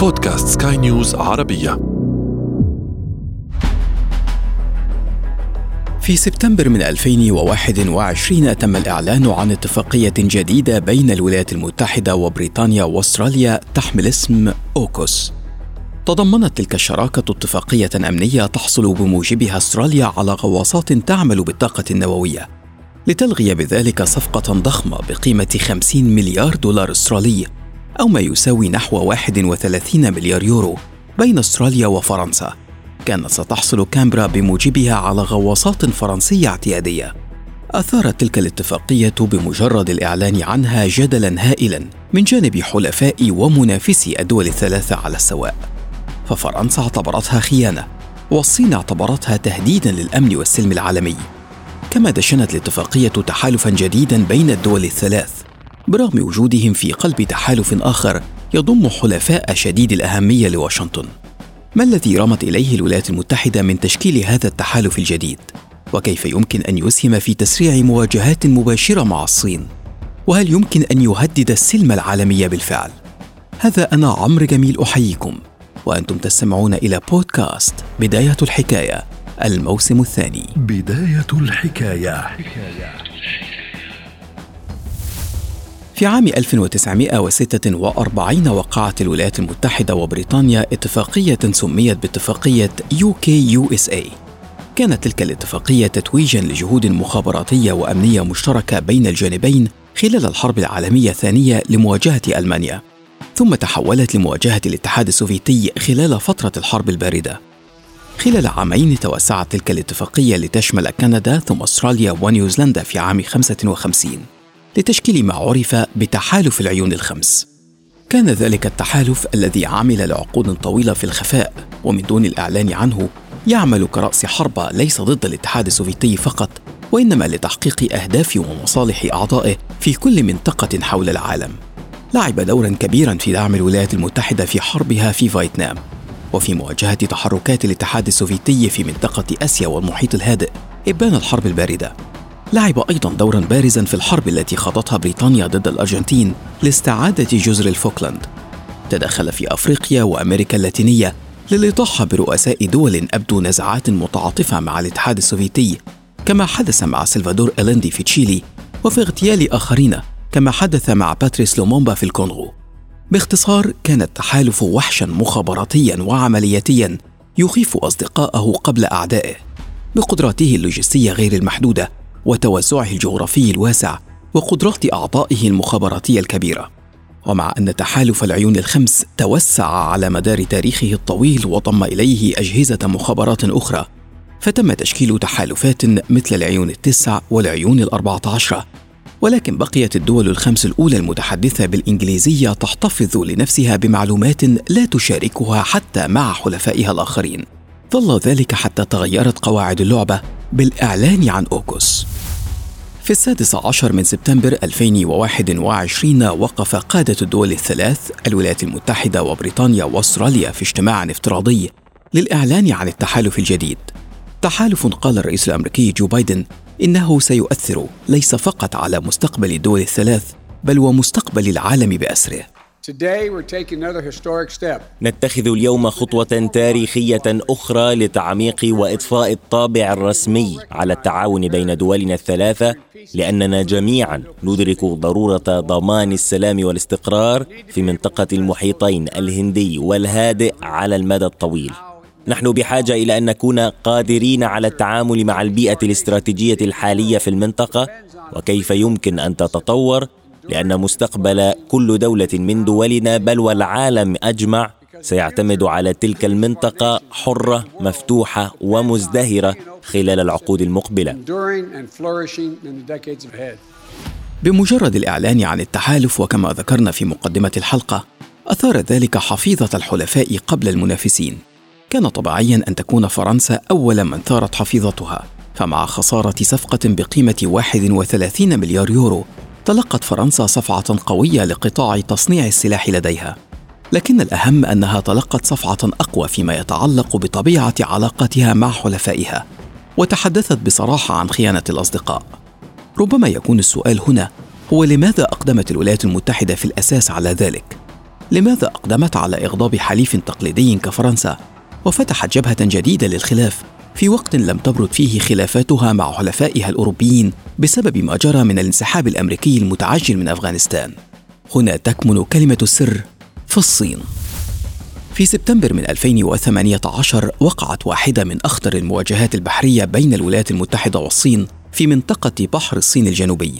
بودكاست سكاي نيوز عربية. في سبتمبر من 2021 تم الإعلان عن اتفاقية جديدة بين الولايات المتحدة وبريطانيا وأستراليا تحمل اسم أوكوس. تضمنت تلك الشراكة اتفاقية أمنية تحصل بموجبها أستراليا على غواصات تعمل بالطاقة النووية لتلغي بذلك صفقة ضخمة بقيمة 50 مليار دولار أسترالي. أو ما يساوي نحو 31 مليار يورو بين أستراليا وفرنسا كانت ستحصل كامبرا بموجبها على غواصات فرنسية اعتيادية. أثارت تلك الاتفاقية بمجرد الإعلان عنها جدلا هائلا من جانب حلفاء ومنافسي الدول الثلاثة على السواء. ففرنسا اعتبرتها خيانة والصين اعتبرتها تهديدا للأمن والسلم العالمي. كما دشنت الاتفاقية تحالفا جديدا بين الدول الثلاث برغم وجودهم في قلب تحالف آخر يضم حلفاء شديد الأهمية لواشنطن ما الذي رمت إليه الولايات المتحدة من تشكيل هذا التحالف الجديد؟ وكيف يمكن أن يسهم في تسريع مواجهات مباشرة مع الصين؟ وهل يمكن أن يهدد السلم العالمي بالفعل؟ هذا أنا عمرو جميل أحييكم وأنتم تستمعون إلى بودكاست بداية الحكاية الموسم الثاني بداية الحكاية في عام 1946 وقعت الولايات المتحدة وبريطانيا اتفاقية سميت باتفاقية UK-USA كانت تلك الاتفاقية تتويجا لجهود مخابراتية وأمنية مشتركة بين الجانبين خلال الحرب العالمية الثانية لمواجهة ألمانيا ثم تحولت لمواجهة الاتحاد السوفيتي خلال فترة الحرب الباردة. خلال عامين توسعت تلك الاتفاقية لتشمل كندا ثم أستراليا ونيوزيلندا في عام 55 لتشكيل ما عرف بتحالف العيون الخمس. كان ذلك التحالف الذي عمل لعقود طويلة في الخفاء ومن دون الإعلان عنه يعمل كرأس حربة ليس ضد الاتحاد السوفيتي فقط وإنما لتحقيق أهداف ومصالح أعضائه في كل منطقة حول العالم. لعب دورا كبيرا في دعم الولايات المتحدة في حربها في فيتنام وفي مواجهة تحركات الاتحاد السوفيتي في منطقة آسيا والمحيط الهادئ إبان الحرب الباردة. لعب أيضا دورا بارزا في الحرب التي خاضتها بريطانيا ضد الأرجنتين لاستعادة جزر الفوكلاند. تدخل في أفريقيا وأمريكا اللاتينية للإطاحة برؤساء دول أبدوا نزعات متعاطفة مع الاتحاد السوفيتي كما حدث مع سلفادور إليندي في تشيلي وفي اغتيال آخرين كما حدث مع باتريس لومومبا في الكونغو. باختصار كان التحالف وحشا مخابراتيا وعملياتيا يخيف أصدقائه قبل أعدائه. بقدراته اللوجستية غير المحدودة وتوسعه الجغرافي الواسع وقدرات أعضائه المخابراتية الكبيرة. ومع أن تحالف العيون الخمس توسع على مدار تاريخه الطويل وضم إليه أجهزة مخابرات أخرى فتم تشكيل تحالفات مثل العيون التسع والعيون الأربعة عشرة ولكن بقيت الدول الخمس الأولى المتحدثة بالإنجليزية تحتفظ لنفسها بمعلومات لا تشاركها حتى مع حلفائها الآخرين. ظل ذلك حتى تغيرت قواعد اللعبة بالإعلان عن أوكوس في السادس عشر من سبتمبر 2021 وقف قادة الدول الثلاث الولايات المتحدة وبريطانيا وأستراليا في اجتماع افتراضي للإعلان عن التحالف الجديد. تحالف قال الرئيس الأمريكي جو بايدن إنه سيؤثر ليس فقط على مستقبل الدول الثلاث بل ومستقبل العالم بأسره. نتخذ اليوم خطوة تاريخية أخرى لتعميق وإضفاء الطابع الرسمي على التعاون بين دولنا الثلاثة لأننا جميعا ندرك ضرورة ضمان السلام والاستقرار في منطقة المحيطين الهندي والهادئ على المدى الطويل. نحن بحاجة إلى أن نكون قادرين على التعامل مع البيئة الاستراتيجية الحالية في المنطقة وكيف يمكن أن تتطور لأن مستقبل كل دولة من دولنا بل والعالم أجمع سيعتمد على تلك المنطقة حرة مفتوحة ومزدهرة خلال العقود المقبلة. بمجرد الإعلان عن التحالف وكما ذكرنا في مقدمة الحلقة أثار ذلك حفيظة الحلفاء قبل المنافسين. كان طبيعيا أن تكون فرنسا أول من ثارت حفيظتها، فمع خسارة صفقة بقيمة 31 مليار يورو تلقت فرنسا صفعة قوية لقطاع تصنيع السلاح لديها. لكن الأهم أنها تلقت صفعة أقوى فيما يتعلق بطبيعة علاقتها مع حلفائها وتحدثت بصراحة عن خيانة الأصدقاء. ربما يكون السؤال هنا هو لماذا أقدمت الولايات المتحدة في الأساس على ذلك؟ لماذا أقدمت على إغضاب حليف تقليدي كفرنسا؟ وفتحت جبهة جديدة للخلاف. في وقت لم تبرد فيه خلافاتها مع حلفائها الأوروبيين بسبب ما جرى من الانسحاب الأمريكي المتعجل من أفغانستان. هنا تكمن كلمة السر في الصين. في سبتمبر من 2018 وقعت واحدة من أخطر المواجهات البحرية بين الولايات المتحدة والصين في منطقة بحر الصين الجنوبي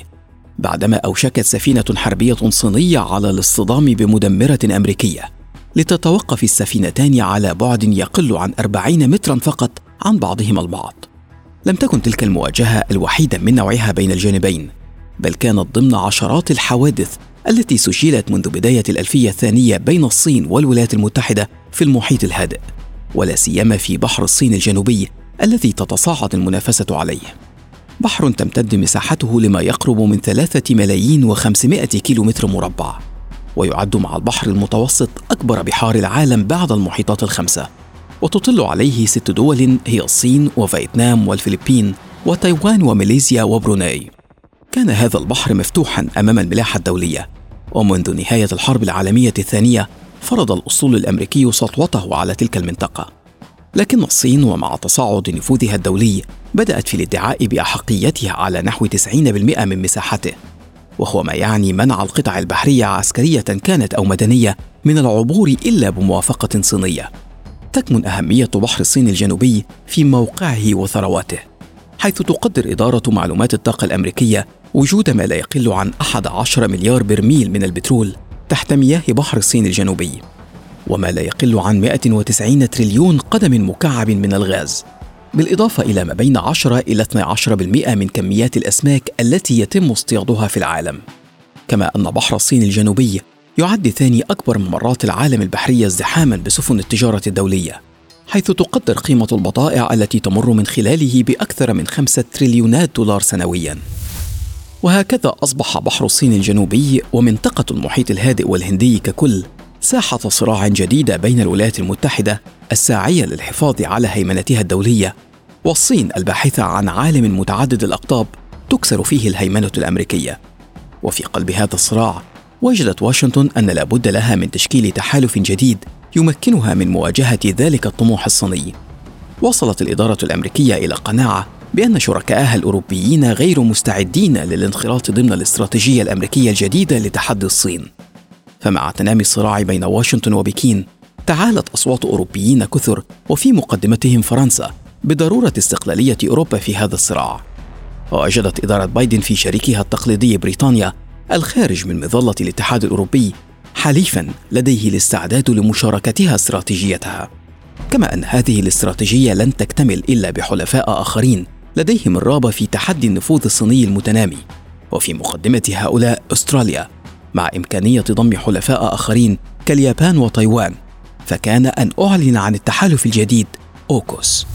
بعدما أوشكت سفينة حربية صينية على الاصطدام بمدمرة أمريكية لتتوقف السفينتان على بعد يقل عن 40 مترا فقط عن بعضهما البعض. لم تكن تلك المواجهة الوحيدة من نوعها بين الجانبين بل كانت ضمن عشرات الحوادث التي سجلت منذ بداية الألفية الثانية بين الصين والولايات المتحدة في المحيط الهادئ ولا سيما في بحر الصين الجنوبي الذي تتصاعد المنافسة عليه. بحر تمتد مساحته لما يقرب من ثلاثة ملايين وخمسمائة كيلو متر مربع ويعد مع البحر المتوسط أكبر بحار العالم بعد المحيطات الخمسة. وتطل عليه ست دول هي الصين وفيتنام والفلبين وتايوان وماليزيا وبروناي. كان هذا البحر مفتوحا أمام الملاحة الدولية ومنذ نهاية الحرب العالمية الثانية فرض الاسطول الأمريكي سطوته على تلك المنطقة. لكن الصين ومع تصاعد نفوذها الدولي بدأت في الادعاء بأحقيتها على نحو 90% من مساحته. وهو ما يعني منع القطع البحرية عسكرية كانت أو مدنية من العبور إلا بموافقة صينية. تكمن أهمية بحر الصين الجنوبي في موقعه وثرواته حيث تقدر إدارة معلومات الطاقة الأمريكية وجود ما لا يقل عن 11 مليار برميل من البترول تحت مياه بحر الصين الجنوبي وما لا يقل عن 190 تريليون قدم مكعب من الغاز بالإضافة إلى ما بين 10 إلى 12% من كميات الأسماك التي يتم اصطيادها في العالم. كما أن بحر الصين الجنوبي يعد ثاني أكبر ممرات العالم البحرية ازدحاما بسفن التجارة الدولية حيث تقدر قيمة البضائع التي تمر من خلاله بأكثر من خمسة تريليونات دولار سنوياً. وهكذا أصبح بحر الصين الجنوبي ومنطقة المحيط الهادئ والهندي ككل ساحة صراع جديدة بين الولايات المتحدة الساعية للحفاظ على هيمنتها الدولية والصين الباحثة عن عالم متعدد الأقطاب تكسر فيه الهيمنة الأمريكية. وفي قلب هذا الصراع وجدت واشنطن أن لا بد لها من تشكيل تحالف جديد يمكنها من مواجهة ذلك الطموح الصيني وصلت الإدارة الأمريكية إلى قناعة بأن شركائها الأوروبيين غير مستعدين للانخراط ضمن الاستراتيجية الأمريكية الجديدة لتحدي الصين. فمع تنامي الصراع بين واشنطن وبكين، تعالت أصوات أوروبيين كثر وفي مقدمتهم فرنسا بضرورة استقلالية أوروبا في هذا الصراع. ووجدت إدارة بايدن في شريكها التقليدي بريطانيا الخارج من مظلة الاتحاد الأوروبي حليفا لديه الاستعداد لمشاركتها استراتيجيتها. كما أن هذه الاستراتيجية لن تكتمل إلا بحلفاء آخرين لديهم الرغبة في تحدي النفوذ الصيني المتنامي وفي مقدمة هؤلاء أستراليا مع إمكانية ضم حلفاء آخرين كاليابان وتايوان فكان أن أعلن عن التحالف الجديد أوكوس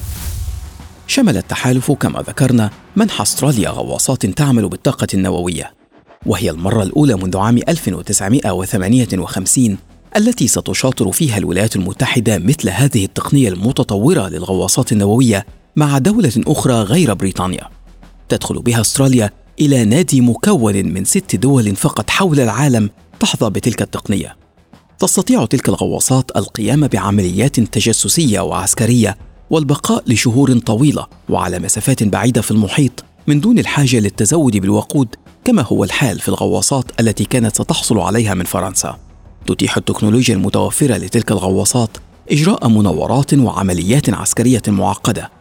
شمل التحالف كما ذكرنا منح أستراليا غواصات تعمل بالطاقة النووية وهي المرة الأولى منذ عام 1958 التي ستشاطر فيها الولايات المتحدة مثل هذه التقنية المتطورة للغواصات النووية مع دولة أخرى غير بريطانيا. تدخل بها أستراليا إلى نادي مكون من ست دول فقط حول العالم تحظى بتلك التقنية. تستطيع تلك الغواصات القيام بعمليات تجسسية وعسكرية والبقاء لشهور طويلة وعلى مسافات بعيدة في المحيط من دون الحاجة للتزود بالوقود كما هو الحال في الغواصات التي كانت ستحصل عليها من فرنسا. تتيح التكنولوجيا المتوفرة لتلك الغواصات إجراء مناورات وعمليات عسكرية معقدة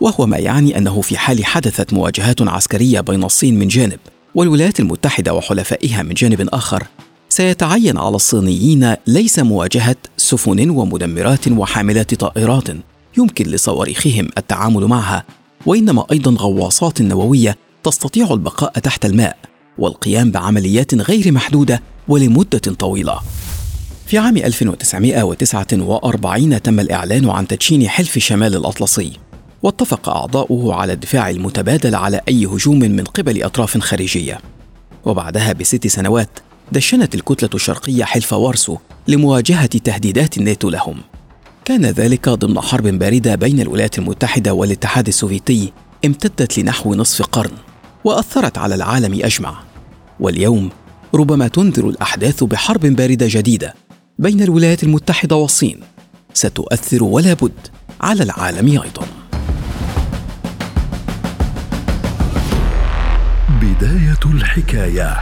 وهو ما يعني أنه في حال حدثت مواجهات عسكرية بين الصين من جانب والولايات المتحدة وحلفائها من جانب آخر سيتعين على الصينيين ليس مواجهة سفن ومدمرات وحاملات طائرات يمكن لصواريخهم التعامل معها وإنما أيضا غواصات نووية تستطيع البقاء تحت الماء والقيام بعمليات غير محدودة ولمدة طويلة. في عام 1949 تم الإعلان عن تدشين حلف شمال الأطلسي واتفق أعضاؤه على الدفاع المتبادل على أي هجوم من قبل أطراف خارجية. وبعدها بست سنوات دشنت الكتلة الشرقية حلف وارسو لمواجهة تهديدات الناتو لهم. كان ذلك ضمن حرب باردة بين الولايات المتحدة والاتحاد السوفيتي امتدت لنحو نصف قرن. وأثرت على العالم أجمع. واليوم ربما تنذر الأحداث بحرب باردة جديدة بين الولايات المتحدة والصين. ستؤثر ولا بد على العالم أيضا. بداية الحكاية.